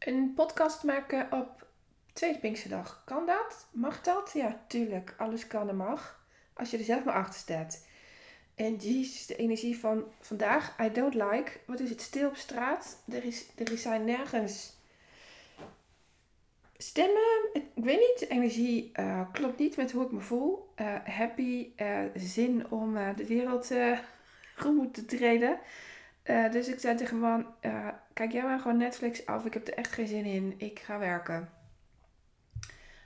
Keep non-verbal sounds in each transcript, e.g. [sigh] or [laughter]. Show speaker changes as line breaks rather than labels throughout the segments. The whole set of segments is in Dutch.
Een podcast maken op Tweede Pinksterdag. Kan dat? Mag dat? Ja, tuurlijk. Alles kan en mag. Als je er zelf maar achter staat. En jeez, de energie van vandaag. I don't like. Wat is het? Stil op straat. Er, is, er zijn nergens stemmen. Ik weet niet. Energie uh, klopt niet met hoe ik me voel. Uh, happy. Uh, zin om de wereld [laughs] tegemoet te treden. Uh, dus ik zei tegen man, uh, kijk jij maar gewoon Netflix af. Ik heb er echt geen zin in. Ik ga werken.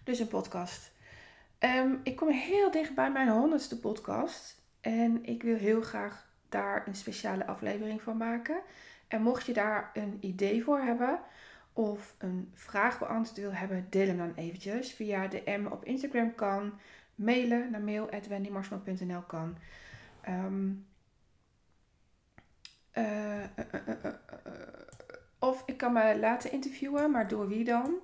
Dus een podcast. Um, ik kom heel dicht bij mijn honderdste podcast. En ik wil heel graag daar een speciale aflevering van maken. En mocht je daar een idee voor hebben of een vraag beantwoord wil hebben, deel hem dan eventjes. Via de M op Instagram kan, mailen naar mail.wendymarsman.nl kan. Um, of ik kan me laten interviewen, maar door wie dan?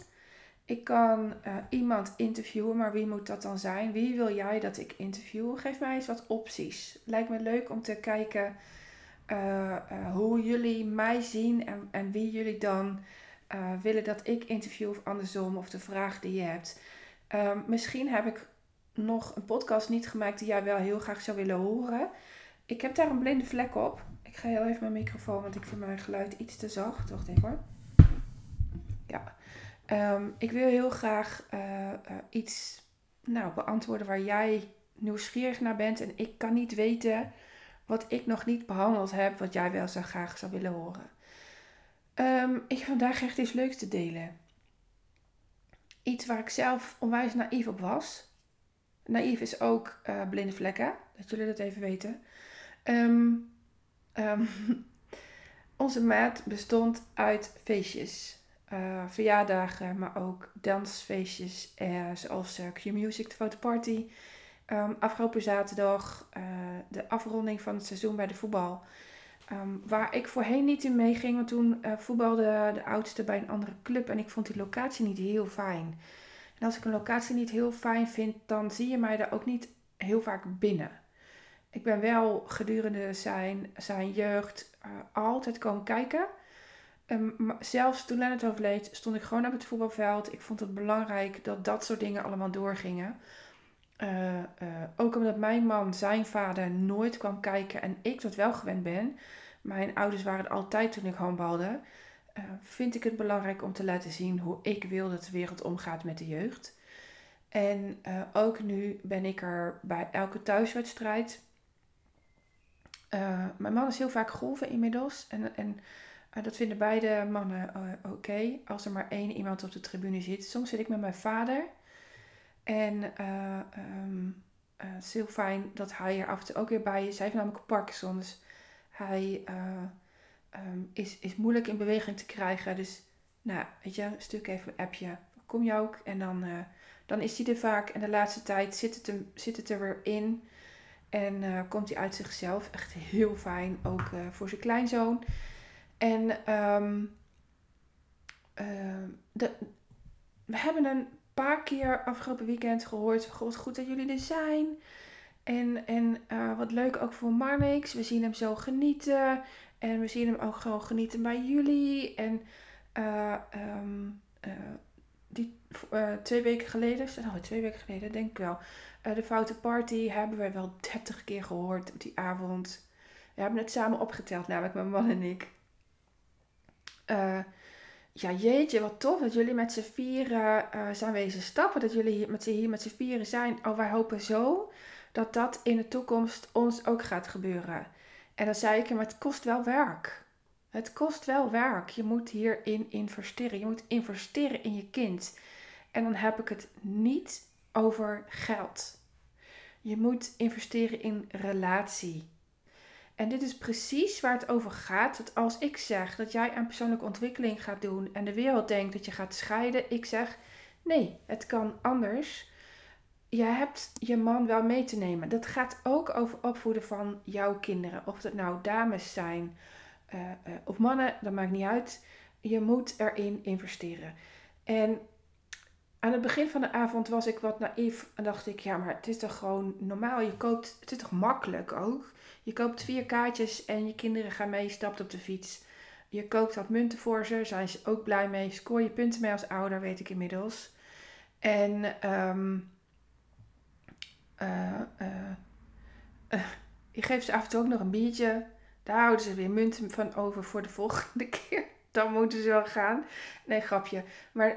Ik kan iemand interviewen, maar wie moet dat dan zijn? Wie wil jij dat ik interview? Geef mij eens wat opties. Lijkt me leuk om te kijken hoe jullie mij zien en, en wie jullie dan willen dat ik interview of andersom of de vraag die je hebt. Ehm, misschien heb ik nog een podcast niet gemaakt die jij wel heel graag zou willen horen. Ik heb daar een blinde vlek op. Ik ga heel even mijn microfoon, want ik vind mijn geluid iets te zacht. Wacht even hoor. Ja. Ehm, ik wil heel graag uh, uh, iets nou, beantwoorden waar jij nieuwsgierig naar bent. En ik kan niet weten wat ik nog niet behandeld heb, wat jij wel zo graag zou willen horen. Um, ik vandaag echt iets leuks te delen. Iets waar ik zelf onwijs naïef op was. Naïef is ook uh, blinde vlekken, dat jullie dat even weten. Um, Um, [laughs] onze maat bestond uit feestjes. Uh, verjaardagen, maar ook dansfeestjes. Uh, zoals uh, Q-Music, de fotoparty. Um, afgelopen zaterdag de afronding van het seizoen bij de voetbal. Um, waar ik voorheen niet in meeging, want toen voetbalde de oudste bij een andere club. En ik vond die locatie niet heel fijn. En als ik een locatie niet heel fijn vind, dan zie je mij daar ook niet heel vaak binnen ik ben wel gedurende zijn, zijn jeugd uh, altijd komen kijken. Um, zelfs toen Lennart overleed, stond ik gewoon op het voetbalveld. Ik vond het belangrijk dat dat soort dingen allemaal doorgingen. Uh, uh, ook omdat mijn man, zijn vader, nooit kwam kijken en ik dat wel gewend ben. Mijn ouders waren altijd toen ik handbalde. vind ik het belangrijk om te laten zien hoe ik wil dat de wereld omgaat met de jeugd. En ook nu ben ik er bij elke thuiswedstrijd uh, mijn man is heel vaak golven inmiddels. En, en uh, dat vinden beide mannen uh, oké. Als er maar één iemand op de tribune zit. Soms zit ik met mijn vader. En um, het is heel fijn dat hij er af en toe ook weer bij is. Hij heeft namelijk Parkinson. Dus hij um, is, is moeilijk in beweging te krijgen. Dus nou, weet je, een stuk even een appje. Kom je ook? En dan, dan is hij er vaak. En de laatste tijd zit het, zit het er weer in. En uh, komt hij uit zichzelf. Echt heel fijn. Ook uh, voor zijn kleinzoon. En um, uh, de, we hebben een paar keer afgelopen weekend gehoord. God, goed dat jullie er zijn. En, en wat leuk ook voor Marnix. We zien hem zo genieten. En we zien hem ook gewoon genieten bij jullie. En um, die, twee weken geleden, oh, twee weken geleden denk ik wel uh, de Foute Party hebben wij wel 30 keer gehoord op die avond. We hebben het samen opgeteld, namelijk mijn man en ik. Uh, ja, jeetje, wat tof dat jullie met z'n vieren zijn wezen stappen. Dat jullie hier met z'n hier met z'n vieren zijn. Oh, wij hopen zo dat dat in de toekomst ons ook gaat gebeuren. En dan zei ik maar het kost wel werk. Het kost wel werk. Je moet hierin investeren. Je moet investeren in je kind. En dan heb ik het niet over geld. Je moet investeren in relatie. En dit is precies waar het over gaat. Dat als ik zeg dat jij aan persoonlijke ontwikkeling gaat doen en de wereld denkt dat je gaat scheiden, ik zeg nee, het kan anders. Je hebt je man wel mee te nemen. Dat gaat ook over opvoeden van jouw kinderen. Of het nou dames zijn uh, of mannen, dat maakt niet uit. Je moet erin investeren. En aan het begin van de avond was ik wat naïef en dacht ik, ja, maar het is toch gewoon normaal. Je koopt, het is toch makkelijk ook. Je koopt vier kaartjes en je kinderen gaan mee, stapt op de fiets. Je koopt wat munten voor ze, zijn ze ook blij mee. Scoor je punten mee als ouder, weet ik inmiddels. En ehm, eh, eh, eh, [laughs] je geeft ze af en toe ook nog een biertje. Daar houden ze weer munten van over voor de volgende [laughs] keer. Dan moeten ze wel gaan. Nee, grapje. Maar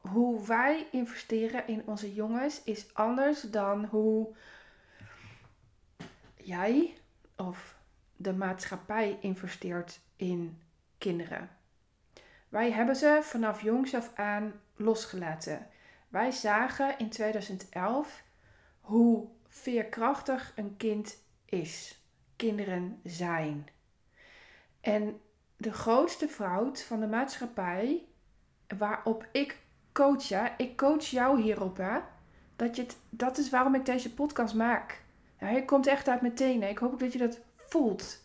hoe wij investeren in onze jongens is anders dan hoe jij of de maatschappij investeert in kinderen. Wij hebben ze vanaf jongs af aan losgelaten. Wij zagen in 2011 hoe veerkrachtig een kind is. Kinderen zijn. En de grootste fout van de maatschappij, waarop ik coach, ik coach jou hierop, hè, dat, je het, dat is waarom ik deze podcast maak. Ja, hij komt echt uit mijn tenen. Ik hoop ook dat je dat voelt.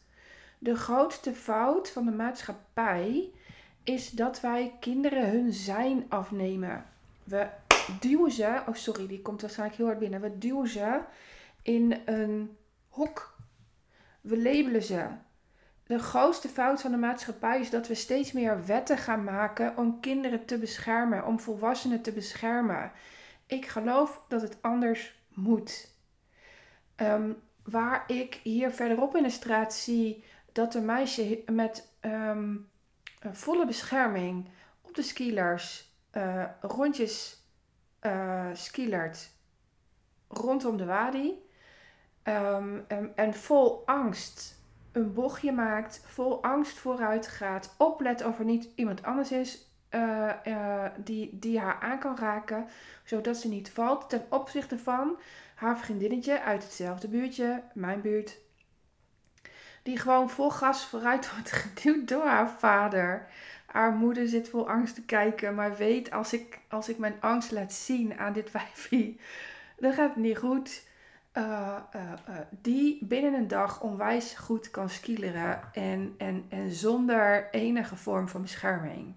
De grootste fout van de maatschappij is dat wij kinderen hun zijn afnemen. We duwen ze, oh sorry, die komt waarschijnlijk heel hard binnen. We duwen ze in een hok. We labelen ze. De grootste fout van de maatschappij is dat we steeds meer wetten gaan maken om kinderen te beschermen, om volwassenen te beschermen. Ik geloof dat het anders moet. Ehm, waar ik hier verderop in de straat zie dat een meisje met ehm, een volle bescherming op de skilers uh, rondjes uh, skilert rondom de wadi. Ehm, en, vol angst een bochtje maakt, vol angst vooruit gaat, oplet of er niet iemand anders is uh, die, die haar aan kan raken, zodat ze niet valt ten opzichte van haar vriendinnetje uit hetzelfde buurtje, mijn buurt, die gewoon vol gas vooruit [laughs] wordt geduwd door haar vader. Haar moeder zit vol angst te kijken, maar weet als ik, als ik mijn angst laat zien aan dit [laughs] wijfie, dan gaat het niet goed. Uh, uh, uh, die binnen een dag onwijs goed kan skileren en, en, en zonder enige vorm van bescherming.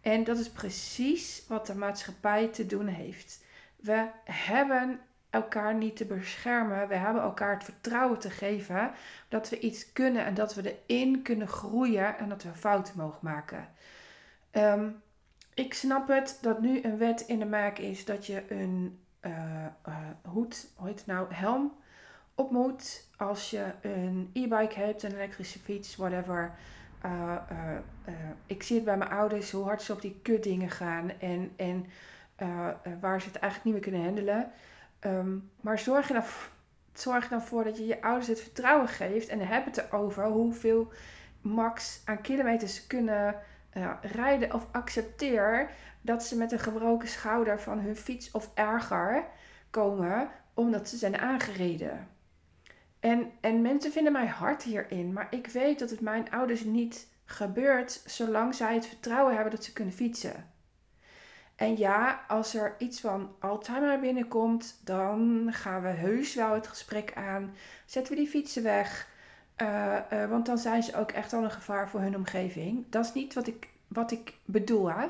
En dat is precies wat de maatschappij te doen heeft. We hebben elkaar niet te beschermen. We hebben elkaar het vertrouwen te geven dat we iets kunnen en dat we erin kunnen groeien en dat we fouten mogen maken. Ehm, ik snap het dat nu een wet in de maak is dat je een hoed, hoe heet het nou, helm op moet als je een e-bike hebt, een elektrische fiets, whatever. Uh, ik zie het bij mijn ouders hoe hard ze op die kutdingen gaan en, en waar ze het eigenlijk niet meer kunnen handelen. Ehm, maar zorg er, dan, zorg dan voor dat je je ouders het vertrouwen geeft. En heb het erover hoeveel max aan kilometers ze kunnen rijden. Of accepteer dat ze met een gebroken schouder van hun fiets of erger komen. Omdat ze zijn aangereden. En, en mensen vinden mij hard hierin. Maar ik weet dat het mijn ouders niet gebeurt zolang zij het vertrouwen hebben dat ze kunnen fietsen. En ja, als er iets van Alzheimer binnenkomt, dan gaan we heus wel het gesprek aan. Zetten we die fietsen weg. Uh, uh, want dan zijn ze ook echt al een gevaar voor hun omgeving. Dat is niet wat ik, wat ik bedoel. Hè?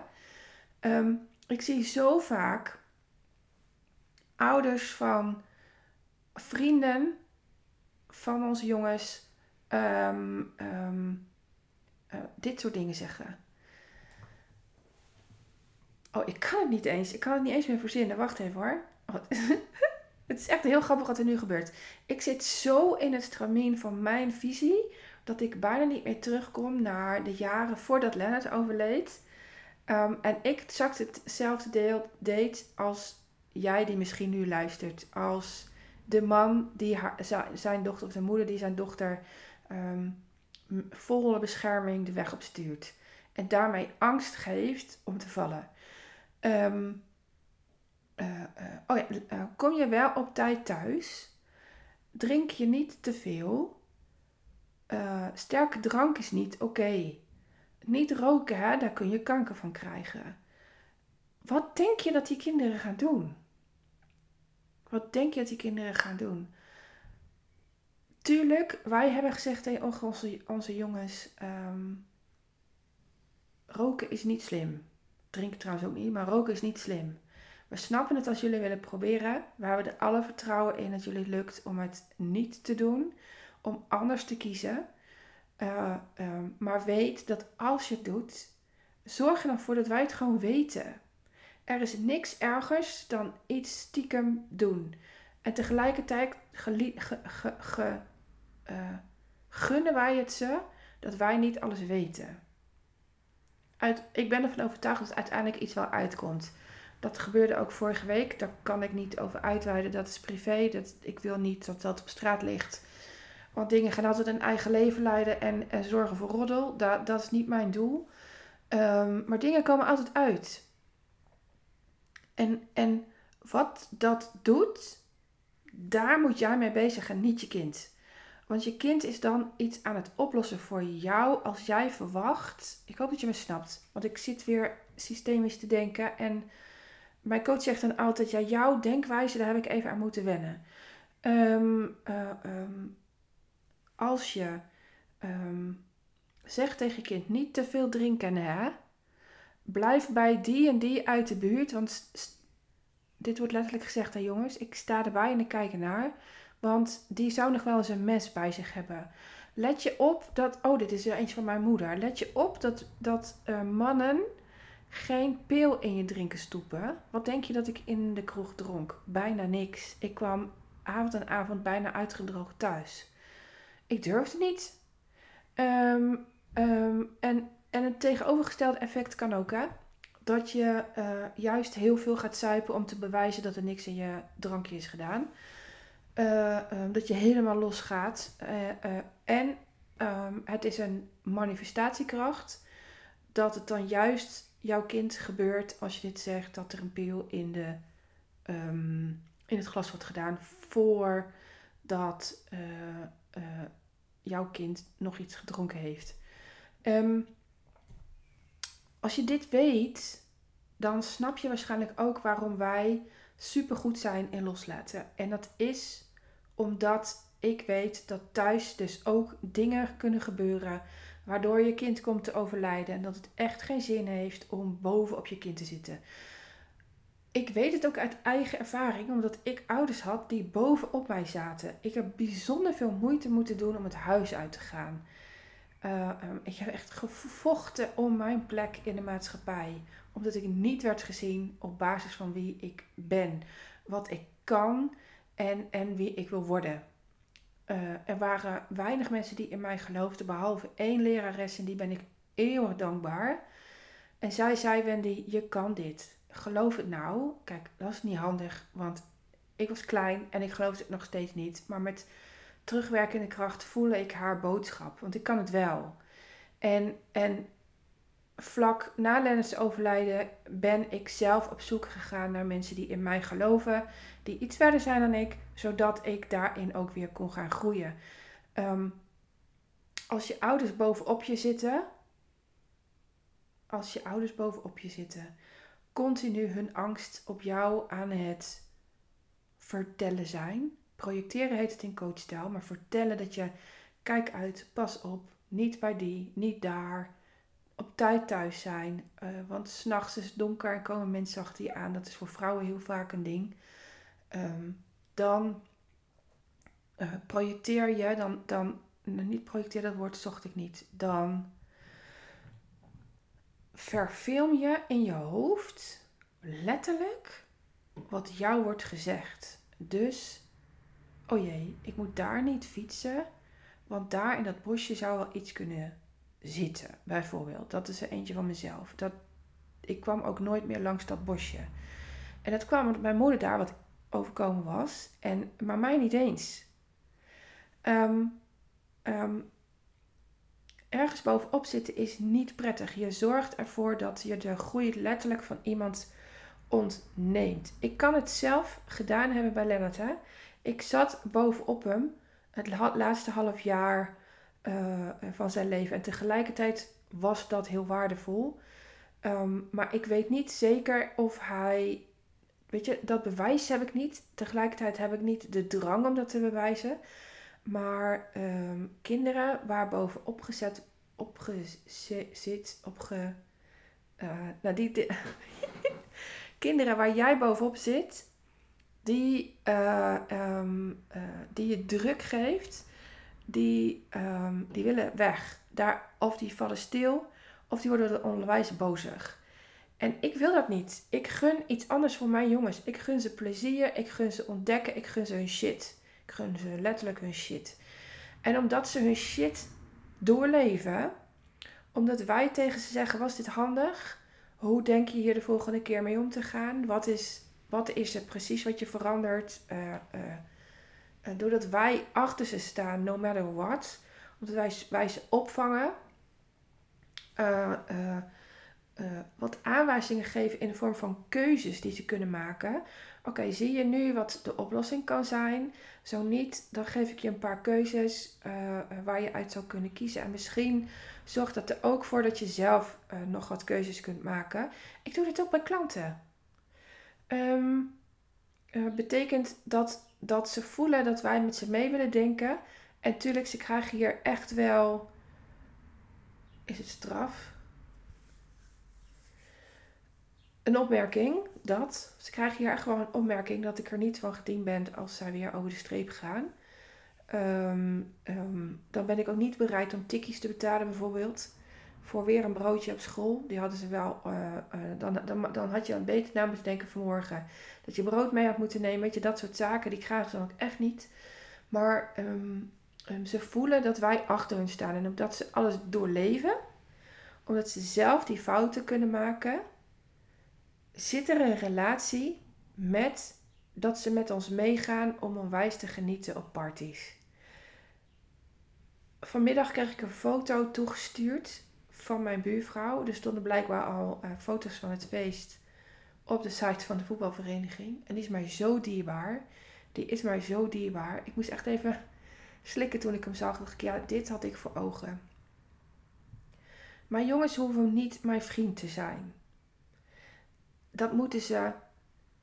Um, ik zie zo vaak ouders van vrienden van onze jongens um, um, uh, dit soort dingen zeggen. Oh, ik kan het niet eens. Ik kan het niet eens meer verzinnen. Wacht even hoor. Oh, [laughs] het is echt heel grappig wat er nu gebeurt. Ik zit zo in het stramien van mijn visie dat ik bijna niet meer terugkom naar de jaren voordat Lennart overleed. Um, en ik exact hetzelfde deel deed als jij die misschien nu luistert. Als de man die haar, zijn dochter of de moeder die zijn dochter um, volle bescherming de weg op stuurt. En daarmee angst geeft om te vallen. Um, uh, uh, oh uh, kom je wel op tijd thuis? Drink je niet te veel? sterke drank is niet oké. Niet roken, hè? daar kun je kanker van krijgen. Wat denk je dat die kinderen gaan doen? Wat denk je dat die kinderen gaan doen? Tuurlijk, wij hebben gezegd tegen onze, onze jongens: um, roken is niet slim drinken trouwens ook niet, maar roken is niet slim. We snappen het als jullie willen proberen. We hebben er alle vertrouwen in dat jullie lukt om het niet te doen, om anders te kiezen. Eh, ehm, maar weet dat als je het doet, zorg er dan voor dat wij het gewoon weten. Er is niks ergers dan iets stiekem doen. En tegelijkertijd uh, gunnen wij het ze dat wij niet alles weten. Uit, ik ben ervan overtuigd dat uiteindelijk iets wel uitkomt. Dat gebeurde ook vorige week. Daar kan ik niet over uitweiden. Dat is privé. Dat, ik wil niet dat dat op straat ligt. Want dingen gaan altijd een eigen leven leiden en, en zorgen voor roddel. Dat, dat is niet mijn doel. Ehm, maar dingen komen altijd uit. En, en wat dat doet, daar moet jij mee bezig gaan, niet je kind. Want je kind is dan iets aan het oplossen voor jou als jij verwacht. Ik hoop dat je me snapt. Want ik zit weer systemisch te denken. En mijn coach zegt dan altijd: ja, jouw denkwijze, daar heb ik even aan moeten wennen. Ehm, als je ehm, zegt tegen je kind: niet te veel drinken, hè? Blijf bij die en die uit de buurt. Want dit wordt letterlijk gezegd, hè jongens. Ik sta erbij en ik kijk ernaar. Want die zou nog wel eens een mes bij zich hebben. Let je op dat. Oh, dit is er eentje van mijn moeder. Let je op dat, dat uh, mannen geen pil in je drinken stoepen. Wat denk je dat ik in de kroeg dronk? Bijna niks. Ik kwam avond en avond bijna uitgedroogd thuis. Ik durfde niet. Ehm, ehm, en, en het tegenovergestelde effect kan ook, hè? Dat je uh, juist heel veel gaat zuipen om te bewijzen dat er niks in je drankje is gedaan. Uh, um, dat je helemaal losgaat. Uh, en het is een manifestatiekracht dat het dan juist jouw kind gebeurt als je dit zegt, dat er een pil in, de, in het glas wordt gedaan voordat jouw kind nog iets gedronken heeft. als je dit weet, dan snap je waarschijnlijk ook waarom wij super goed zijn in loslaten. En dat is omdat ik weet dat thuis dus ook dingen kunnen gebeuren waardoor je kind komt te overlijden en dat het echt geen zin heeft om boven op je kind te zitten. Ik weet het ook uit eigen ervaring, omdat ik ouders had die bovenop mij zaten. Ik heb bijzonder veel moeite moeten doen om het huis uit te gaan. Uh, um, ik heb echt gevochten om mijn plek in de maatschappij, omdat ik niet werd gezien op basis van wie ik ben, wat ik kan en, en wie ik wil worden. Uh, er waren weinig mensen die in mij geloofden, behalve één lerares en die ben ik eeuwig dankbaar. En zij zei, Wendy, je kan dit. Geloof het nou. Kijk, dat is niet handig, want ik was klein en ik geloofde het nog steeds niet. Maar met terugwerkende kracht voelde ik haar boodschap, want ik kan het wel. En, en vlak na Lennart's overlijden ben ik zelf op zoek gegaan naar mensen die in mij geloven, die iets verder zijn dan ik, zodat ik daarin ook weer kon gaan groeien. Um, als je ouders bovenop je zitten, als je ouders bovenop je zitten, continu hun angst op jou aan het vertellen zijn. Projecteren heet het in coachtaal, maar vertellen dat je, kijk uit, pas op, niet bij die, niet daar op tijd thuis zijn. Uh, want s'nachts is het donker en komen mensen achter je aan. Dat is voor vrouwen heel vaak een ding. Um, dan uh, projecteer je, dan, dan, niet projecteer, dat woord zocht ik niet. Dan verfilm je in je hoofd letterlijk wat jou wordt gezegd. Dus, oh jee, ik moet daar niet fietsen, want daar in dat bosje zou wel iets kunnen zitten, bijvoorbeeld. Dat is er eentje van mezelf. Dat, ik kwam ook nooit meer langs dat bosje. En dat kwam omdat mijn moeder daar wat overkomen was, en, maar mij niet eens. Um, um, ergens bovenop zitten is niet prettig. Je zorgt ervoor dat je de groei letterlijk van iemand ontneemt. Ik kan het zelf gedaan hebben bij Lennart. Ik zat bovenop hem het laatste half jaar uh, van zijn leven. En tegelijkertijd was dat heel waardevol. Um, maar ik weet niet zeker of hij. Weet je, dat bewijs heb ik niet. Tegelijkertijd heb ik niet de drang om dat te bewijzen. Maar um, kinderen waar bovenop gezet, opgezit, opge. Uh, nou, die, [laughs] kinderen waar jij bovenop zit, die, uh, um, uh, die je druk geeft, die, ehm, die willen weg. Daar, of die vallen stil, of die worden door het onderwijs bozig. En ik wil dat niet. Ik gun iets anders voor mijn jongens. Ik gun ze plezier, ik gun ze ontdekken, ik gun ze hun shit. Ik gun ze letterlijk hun shit. En omdat ze hun shit doorleven, omdat wij tegen ze zeggen: Was dit handig? Hoe denk je hier de volgende keer mee om te gaan? Wat is, wat is er precies wat je verandert? Uh, doordat wij achter ze staan, no matter what, omdat wij, wij ze opvangen, wat aanwijzingen geven in de vorm van keuzes die ze kunnen maken. Oké, zie je nu wat de oplossing kan zijn? Zo niet, dan geef ik je een paar keuzes waar je uit zou kunnen kiezen. En misschien zorgt dat er ook voor dat je zelf nog wat keuzes kunt maken. Ik doe dit ook bij klanten. Um, betekent dat, dat ze voelen dat wij met ze mee willen denken. En tuurlijk, ze krijgen hier echt wel. Is het straf? Een opmerking dat. Ze krijgen hier echt wel een opmerking dat ik er niet van gediend ben als zij weer over de streep gaan. Ehm, ehm, dan ben ik ook niet bereid om tikkies te betalen bijvoorbeeld. Voor weer een broodje op school. Die hadden ze wel. Uh, dan, dan, dan had je een beter na moeten denken vanmorgen. Dat je brood mee had moeten nemen. Weet je, dat soort zaken. Die krijgen ze dan ook echt niet. Maar ehm, ze voelen dat wij achter hun staan. En omdat ze alles doorleven. Omdat ze zelf die fouten kunnen maken. Zit er een relatie met dat ze met ons meegaan om onwijs te genieten op parties. Vanmiddag kreeg ik een foto toegestuurd van mijn buurvrouw. Er stonden blijkbaar al uh, foto's van het feest op de site van de voetbalvereniging. En die is mij zo dierbaar. Die is mij zo dierbaar. Ik moest echt even [laughs] slikken toen ik hem zag. Dacht ik, ja, dit had ik voor ogen. Maar jongens hoeven niet mijn vriend te zijn. Dat moeten ze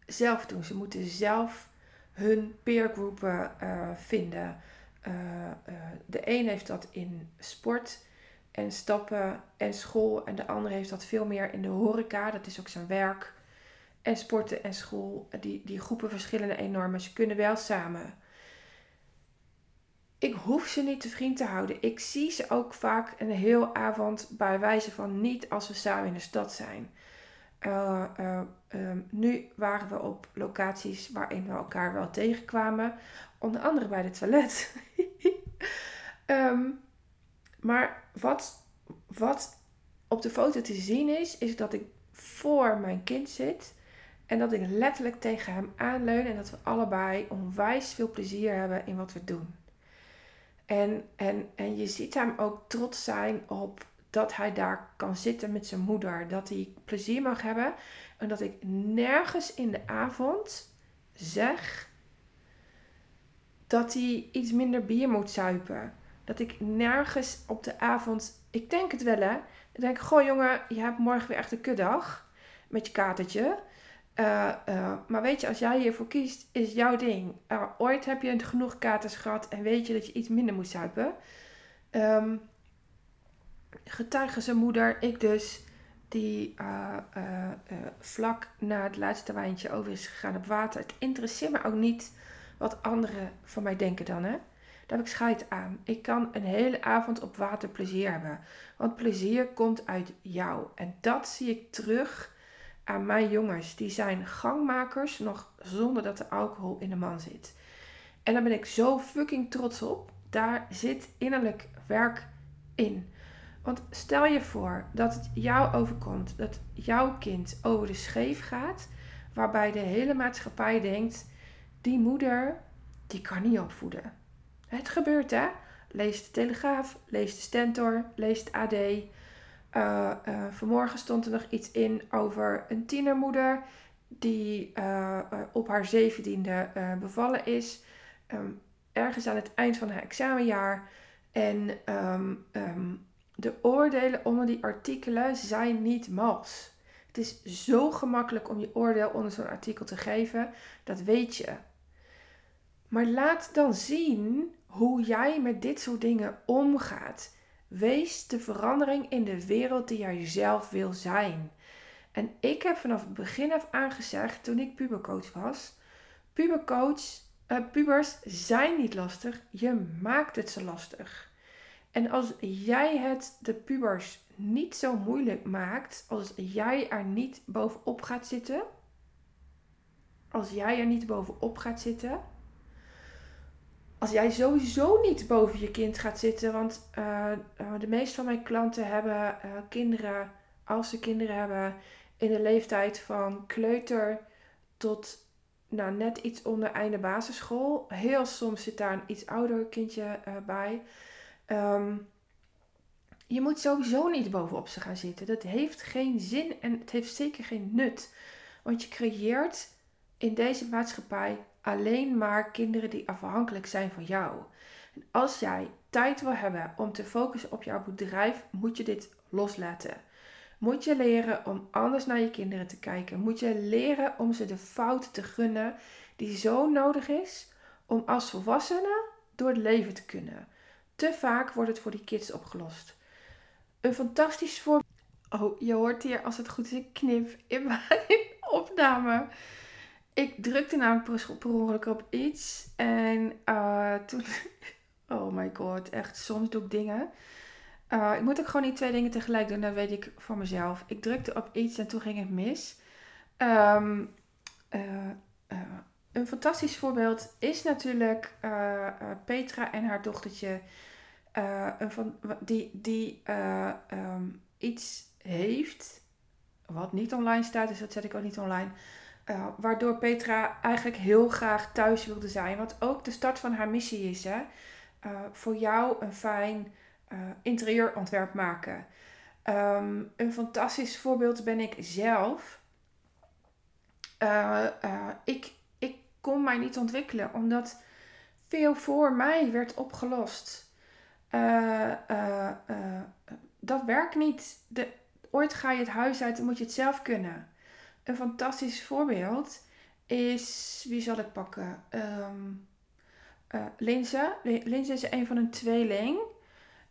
zelf doen. Ze moeten zelf hun peergroepen uh, vinden. Uh, uh, de een heeft dat in sport en stappen en school. En de ander heeft dat veel meer in de horeca. Dat is ook zijn werk. En sporten en school. Die, die groepen verschillen enorm. Maar ze kunnen wel samen. Ik hoef ze niet te vriend te houden. Ik zie ze ook vaak een heel avond bij wijze van niet als we samen in de stad zijn. Uh, uh, um, nu waren we op locaties waarin we elkaar wel tegenkwamen. Onder andere bij het toilet. um, [laughs] maar wat, wat op de foto te zien is, is dat ik voor mijn kind zit. En dat ik letterlijk tegen hem aanleun. En dat we allebei onwijs veel plezier hebben in wat we doen. En, en, en je ziet hem ook trots zijn op dat hij daar kan zitten met zijn moeder. Dat hij plezier mag hebben. En dat ik nergens in de avond zeg dat hij iets minder bier moet zuipen. Dat ik nergens op de avond. Ik denk het wel hè. Ik denk, goh jongen, je hebt morgen weer echt een kuddag. Met je katertje. Uh, uh, maar weet je, als jij hiervoor kiest, is jouw ding. Uh, ooit heb je genoeg katers gehad en weet je dat je iets minder moet zuipen. Um, getuige zijn moeder, ik dus, die uh, uh, vlak na het laatste wijntje over is gegaan op water. Het interesseert me ook niet wat anderen van mij denken dan, hè. Daar heb ik scheid aan. Ik kan een hele avond op water plezier hebben. Want plezier komt uit jou. En dat zie ik terug aan mijn jongens. Die zijn gangmakers nog zonder dat er alcohol in de man zit. En daar ben ik zo fucking trots op. Daar zit innerlijk werk in. Want stel je voor dat het jou overkomt, dat jouw kind over de scheef gaat, waarbij de hele maatschappij denkt: die moeder, die kan niet opvoeden. Het gebeurt hè. Lees de Telegraaf, lees de Stentor, lees het AD. Uh, uh, vanmorgen stond er nog iets in over een tienermoeder die uh, op haar zeventiende bevallen is. Um, ergens aan het eind van haar examenjaar. En um, de oordelen onder die artikelen zijn niet mals. Het is zo gemakkelijk om je oordeel onder zo'n artikel te geven, dat weet je. Maar laat dan zien hoe jij met dit soort dingen omgaat. Wees de verandering in de wereld die jij zelf wil zijn. En ik heb vanaf het begin af aan gezegd, toen ik pubercoach was: pubercoach Uh, pubers zijn niet lastig, je maakt het ze lastig. En als jij het de pubers niet zo moeilijk maakt, als jij er niet bovenop gaat zitten, als jij er niet bovenop gaat zitten, als jij sowieso niet boven je kind gaat zitten, want uh, de meeste van mijn klanten hebben uh, kinderen, als ze kinderen hebben, in de leeftijd van kleuter tot nou, net iets onder einde basisschool. Heel soms zit daar een iets ouder kindje bij. Um, je moet sowieso niet bovenop ze gaan zitten. Dat heeft geen zin en het heeft zeker geen nut. Want je creëert in deze maatschappij alleen maar kinderen die afhankelijk zijn van jou. En als jij tijd wil hebben om te focussen op jouw bedrijf, moet je dit loslaten. Moet je leren om anders naar je kinderen te kijken. Moet je leren om ze de fouten te gunnen die zo nodig is om als volwassene door het leven te kunnen. Te vaak wordt het voor die kids opgelost. Een fantastisch voorbeeld. Oh, je hoort hier als het goed is een knip in mijn [laughs] opname. Ik drukte namelijk per ongeluk op iets. En uh, toen... [laughs] Oh my god, echt. Soms doe ik dingen. Uh, ik moet ook gewoon niet twee dingen tegelijk doen. Dat weet ik voor mezelf. Ik drukte op iets en toen ging het mis. Um, een fantastisch voorbeeld is natuurlijk Petra en haar dochtertje uh, van, die, die um, iets heeft, wat niet online staat, dus dat zet ik ook niet online. Waardoor Petra eigenlijk heel graag thuis wilde zijn. Wat ook de start van haar missie is. Hè? voor jou een fijn interieurontwerp maken. Um, een fantastisch voorbeeld ben ik zelf. ik kon mij niet ontwikkelen omdat veel voor mij werd opgelost. Uh, uh, dat werkt niet. De, ooit ga je het huis uit en moet je het zelf kunnen. Een fantastisch voorbeeld is, wie zal ik pakken? Um, Linze. Linze is een van een tweeling.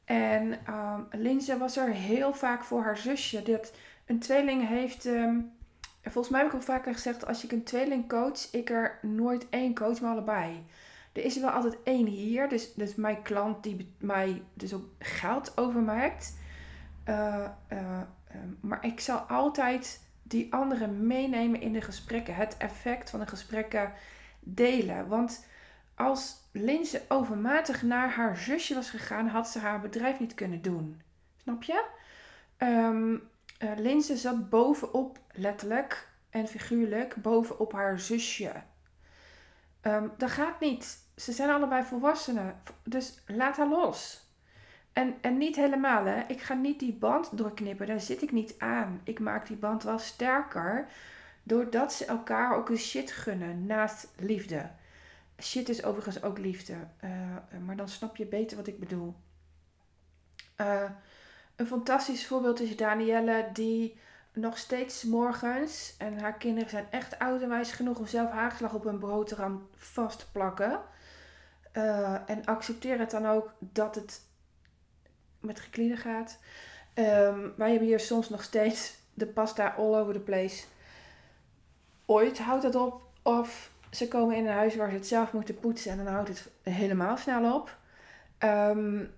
En um, Linze was er heel vaak voor haar zusje. Dat een tweeling heeft. Um, volgens mij heb ik al vaker gezegd: als ik een tweeling coach, ik er nooit één coach, maar allebei. Er is er wel altijd één hier. Dus, dus mijn klant die mij dus ook geld overmaakt. Uh, uh, maar ik zal altijd die anderen meenemen in de gesprekken. Het effect van de gesprekken delen. Want als Linse overmatig naar haar zusje was gegaan, had ze haar bedrijf niet kunnen doen. Snap je? Um, uh, Linse zat bovenop, letterlijk en figuurlijk, bovenop haar zusje. Um, dat gaat niet. Ze zijn allebei volwassenen. Dus laat haar los. En, en niet helemaal, hè. Ik ga niet die band doorknippen. Daar zit ik niet aan. Ik maak die band wel sterker. Doordat ze elkaar ook een shit gunnen naast liefde. Shit is overigens ook liefde. Uh, maar dan snap je beter wat ik bedoel. Uh, een fantastisch voorbeeld is Danielle, die nog steeds morgens, en haar kinderen zijn echt oud en wijs genoeg om zelf haagslag op hun broodram vast te plakken. Uh, en accepteer het dan ook dat het met geklieden gaat. Um, wij hebben hier soms nog steeds de pasta all over the place. Ooit houdt het op. Of ze komen in een huis waar ze het zelf moeten poetsen en dan houdt het helemaal snel op. Um,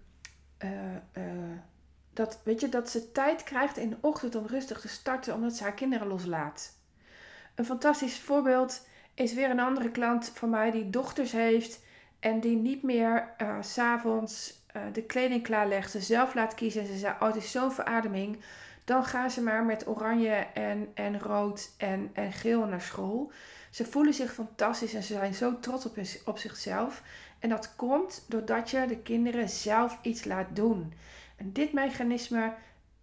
dat, weet je, dat ze tijd krijgt in de ochtend om rustig te starten omdat ze haar kinderen loslaat. Een fantastisch voorbeeld is weer een andere klant van mij die dochters heeft en die niet meer uh, s'avonds uh, de kleding klaarlegt, ze zelf laat kiezen. En ze zei, oh het is zo'n verademing. Dan gaan ze maar met oranje en, en rood en, en geel naar school. Ze voelen zich fantastisch en ze zijn zo trots op, op zichzelf. En dat komt doordat je de kinderen zelf iets laat doen. En dit mechanisme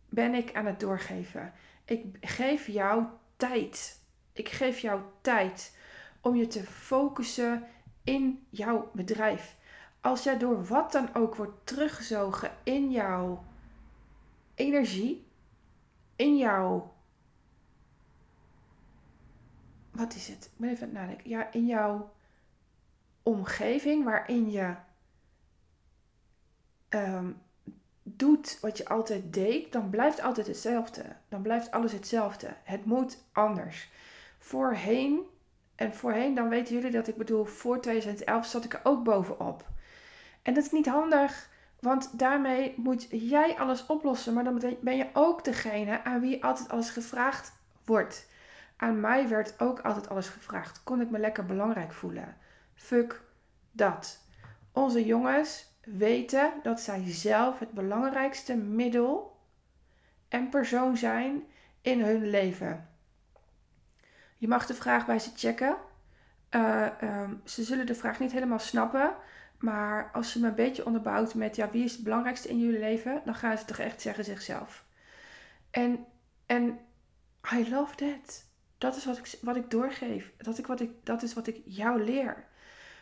ben ik aan het doorgeven. Ik geef jou tijd. Ik geef jou tijd om je te focussen in jouw bedrijf. Als jij door wat dan ook wordt teruggezogen in jouw energie, in jouw. Wat is het? Ik even nadenken. Ja, in jouw omgeving waarin je um, doet wat je altijd deed, dan blijft altijd hetzelfde. Dan blijft alles hetzelfde. Het moet anders. Voorheen En voorheen, dan weten jullie dat ik bedoel, voor 2011 zat ik er ook bovenop. En dat is niet handig, want daarmee moet jij alles oplossen. Maar dan ben je ook degene aan wie altijd alles gevraagd wordt. Aan mij werd ook altijd alles gevraagd. Kon ik me lekker belangrijk voelen? Fuck dat. Onze jongens weten dat zij zelf het belangrijkste middel en persoon zijn in hun leven. Je mag de vraag bij ze checken. Uh, um, ze zullen de vraag niet helemaal snappen. Maar als je me een beetje onderbouwt met ja, wie is het belangrijkste in jullie leven, dan gaan ze toch echt zeggen zichzelf. En, en I love that. Dat is wat ik, wat ik doorgeef. Dat, ik, wat ik, dat is wat ik jou leer.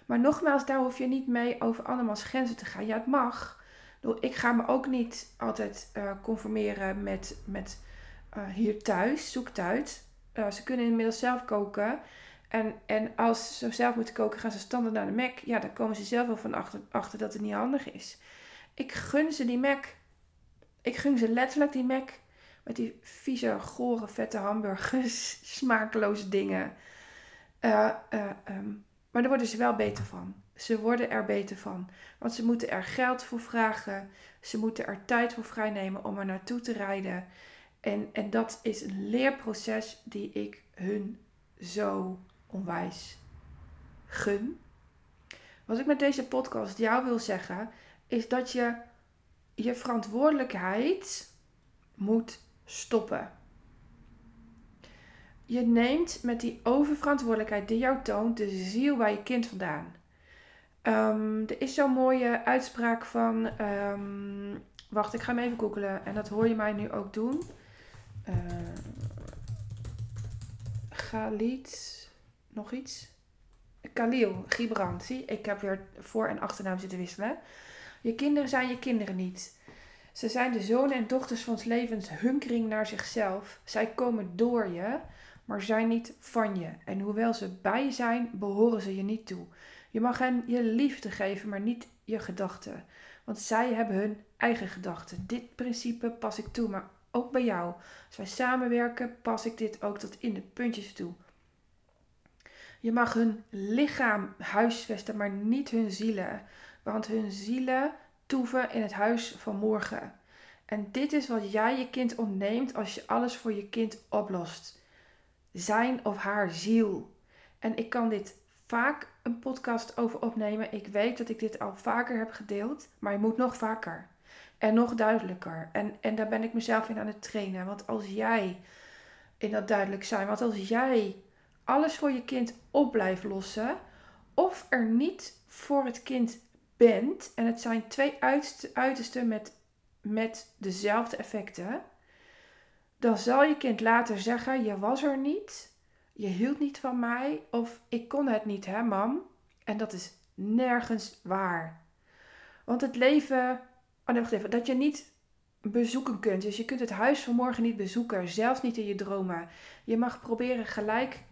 Maar nogmaals, daar hoef je niet mee over andermans grenzen te gaan. Ja, het mag. Ik ga me ook niet altijd uh, conformeren met, met uh, hier thuis. Zoek uit. Uh, ze kunnen inmiddels zelf koken. En, en als ze zelf moeten koken, gaan ze standaard naar de Mac. Ja, dan komen ze zelf wel van achter, achter dat het niet handig is. Ik gun ze die Mac. Ik gun ze letterlijk die Mac. Met die vieze, gore, vette hamburgers. [laughs] Smakeloze dingen. Uh, maar daar worden ze wel beter van. Ze worden er beter van. Want ze moeten er geld voor vragen. Ze moeten er tijd voor vrijnemen om er naartoe te rijden. En, en dat is een leerproces die ik hun zo onwijs gun. Wat ik met deze podcast jou wil zeggen, is dat je je verantwoordelijkheid moet stoppen. Je neemt met die oververantwoordelijkheid die jou toont de ziel bij je kind vandaan. Um, er is zo'n mooie uitspraak van. Um, wacht, ik ga hem even googelen. En dat hoor je mij nu ook doen. Uh, Galit. Nog iets? Khalil Gibran. Zie, ik heb weer voor- en achternaam zitten wisselen. Je kinderen zijn je kinderen niet. Ze zijn de zonen en dochters van ons levens hunkering naar zichzelf. Zij komen door je maar zijn niet van je. En hoewel ze bij je zijn, behoren ze je niet toe. Je mag hen je liefde geven, maar niet je gedachten. Want zij hebben hun eigen gedachten. Dit principe pas ik toe, maar ook bij jou. Als wij samenwerken, pas ik dit ook tot in de puntjes toe. Je mag hun lichaam huisvesten, maar niet hun zielen. Want hun zielen toeven in het huis van morgen. En dit is wat jij je kind ontneemt als je alles voor je kind oplost zijn of haar ziel. En ik kan dit vaak een podcast over opnemen. Ik weet dat ik dit al vaker heb gedeeld, maar je moet nog vaker. En nog duidelijker. En, en daar ben ik mezelf in aan het trainen. Want als jij in dat duidelijk zijn, want als jij alles voor je kind op blijft lossen, of er niet voor het kind bent, en het zijn twee uitersten met, met dezelfde effecten, dan zal je kind later zeggen: Je was er niet, je hield niet van mij, of ik kon het niet, hè, mam? En dat is nergens waar. Want het leven. Oh nee, wacht even. Dat je niet bezoeken kunt. Dus je kunt het huis van morgen niet bezoeken, zelfs niet in je dromen. Je mag proberen gelijk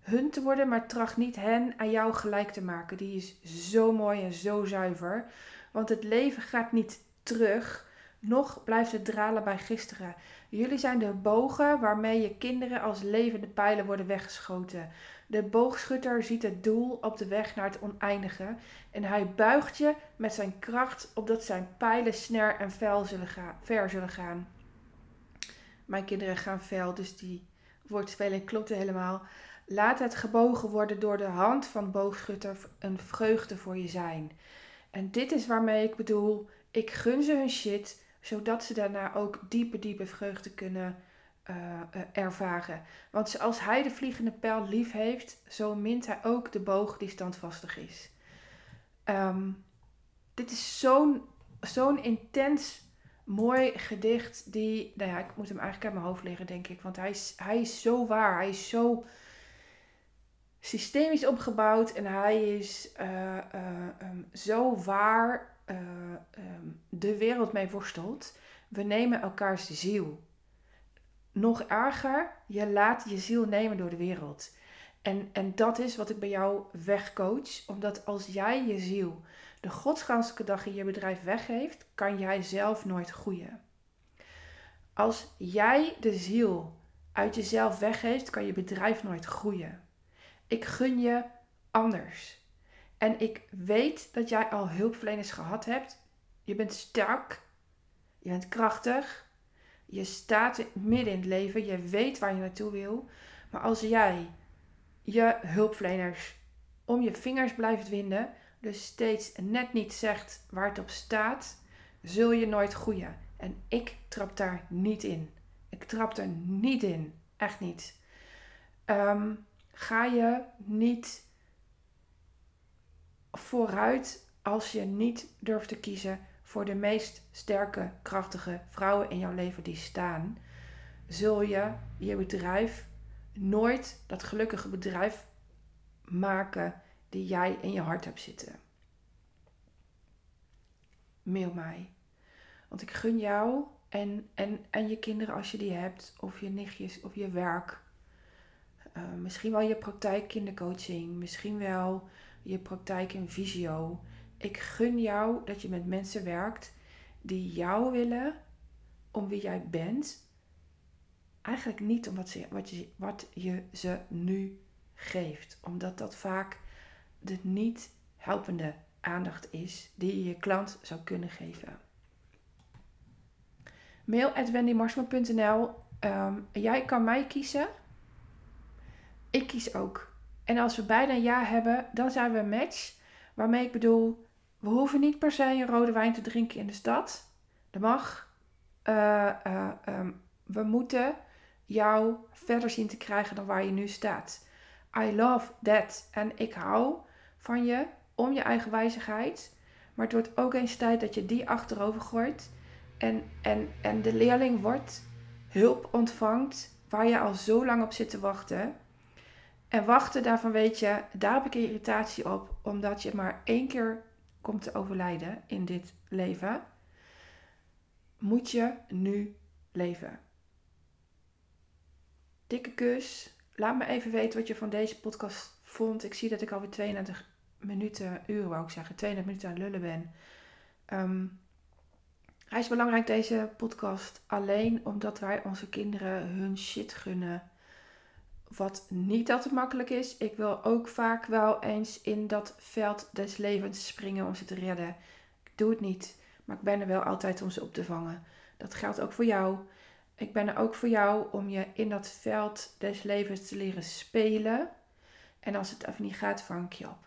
hun te worden, maar tracht niet hen aan jou gelijk te maken. Die is zo mooi en zo zuiver. Want het leven gaat niet terug, nog blijft het dralen bij gisteren. Jullie zijn de bogen waarmee je kinderen als levende pijlen worden weggeschoten. De boogschutter ziet het doel op de weg naar het oneindige en hij buigt je met zijn kracht opdat zijn pijlen sner en zullen gaan, ver zullen gaan. Mijn kinderen gaan fel, dus die woordspeling klopt helemaal. Laat het gebogen worden door de hand van boogschutter een vreugde voor je zijn. En dit is waarmee ik bedoel, ik gun ze hun shit zodat ze daarna ook diepe, diepe vreugde kunnen uh, ervaren. Want zoals hij de vliegende pijl lief heeft, zo mint hij ook de boog die standvastig is. Um, dit is zo'n zo'n intens mooi gedicht die, nou ja, ik moet hem eigenlijk uit mijn hoofd leren, denk ik. Want hij is, hij is zo waar, hij is zo systemisch opgebouwd en hij is uh, um, zo waar uh, um, de wereld mee worstelt. We nemen elkaars ziel. Nog erger, je laat je ziel nemen door de wereld. En, en dat is wat ik bij jou wegcoach. Omdat als jij je ziel de godsganselijke dag in je bedrijf weggeeft, kan jij zelf nooit groeien. Als jij de ziel uit jezelf weggeeft, kan je bedrijf nooit groeien. Ik gun je anders. En ik weet dat jij al hulpverleners gehad hebt. Je bent sterk. Je bent krachtig. Je staat midden in het leven. Je weet waar je naartoe wil. Maar als jij je hulpverleners om je vingers blijft winden, dus steeds net niet zegt waar het op staat, zul je nooit groeien. En ik trap daar niet in. Ik trap er niet in. Echt niet. Ehm, ga je niet vooruit als je niet durft te kiezen voor de meest sterke, krachtige vrouwen in jouw leven die staan, zul je je bedrijf nooit dat gelukkige bedrijf maken die jij in je hart hebt zitten. Mail mij. Want ik gun jou en, en, en je kinderen als je die hebt, of je nichtjes of je werk. Uh, misschien wel je praktijk kindercoaching, misschien wel je praktijk in visio. Ik gun jou dat je met mensen werkt die jou willen om wie jij bent. Eigenlijk niet om wat, ze, wat, je, wat je ze nu geeft, omdat dat vaak de niet helpende aandacht is die je je klant zou kunnen geven. Mail at wendymarsman.nl. Um, jij kan mij kiezen. Ik kies ook. En als we beide een ja hebben, dan zijn we een match. Waarmee ik bedoel, we hoeven niet per se een rode wijn te drinken in de stad. Dat mag. Uh, uh, um, we moeten jou verder zien te krijgen dan waar je nu staat. I love that. En ik hou van je om je eigen wijzigheid. Maar het wordt ook eens tijd dat je die achterover gooit. En, en, en de leerling wordt, hulp ontvangt waar je al zo lang op zit te wachten. En wachten, daarvan weet je, daar heb ik irritatie op, omdat je maar één keer komt te overlijden in dit leven. Moet je nu leven. Dikke kus. Laat me even weten wat je van deze podcast vond. Ik zie dat ik alweer 32 minuten, uren wou ik zeggen, 32 minuten aan lullen ben. Um, hij is belangrijk, deze podcast, alleen omdat wij onze kinderen hun shit gunnen. Wat niet altijd makkelijk is. Ik wil ook vaak wel eens in dat veld des levens springen om ze te redden. Ik doe het niet, maar ik ben er wel altijd om ze op te vangen. Dat geldt ook voor jou. Ik ben er ook voor jou om je in dat veld des levens te leren spelen. En als het even niet gaat, vang ik je op.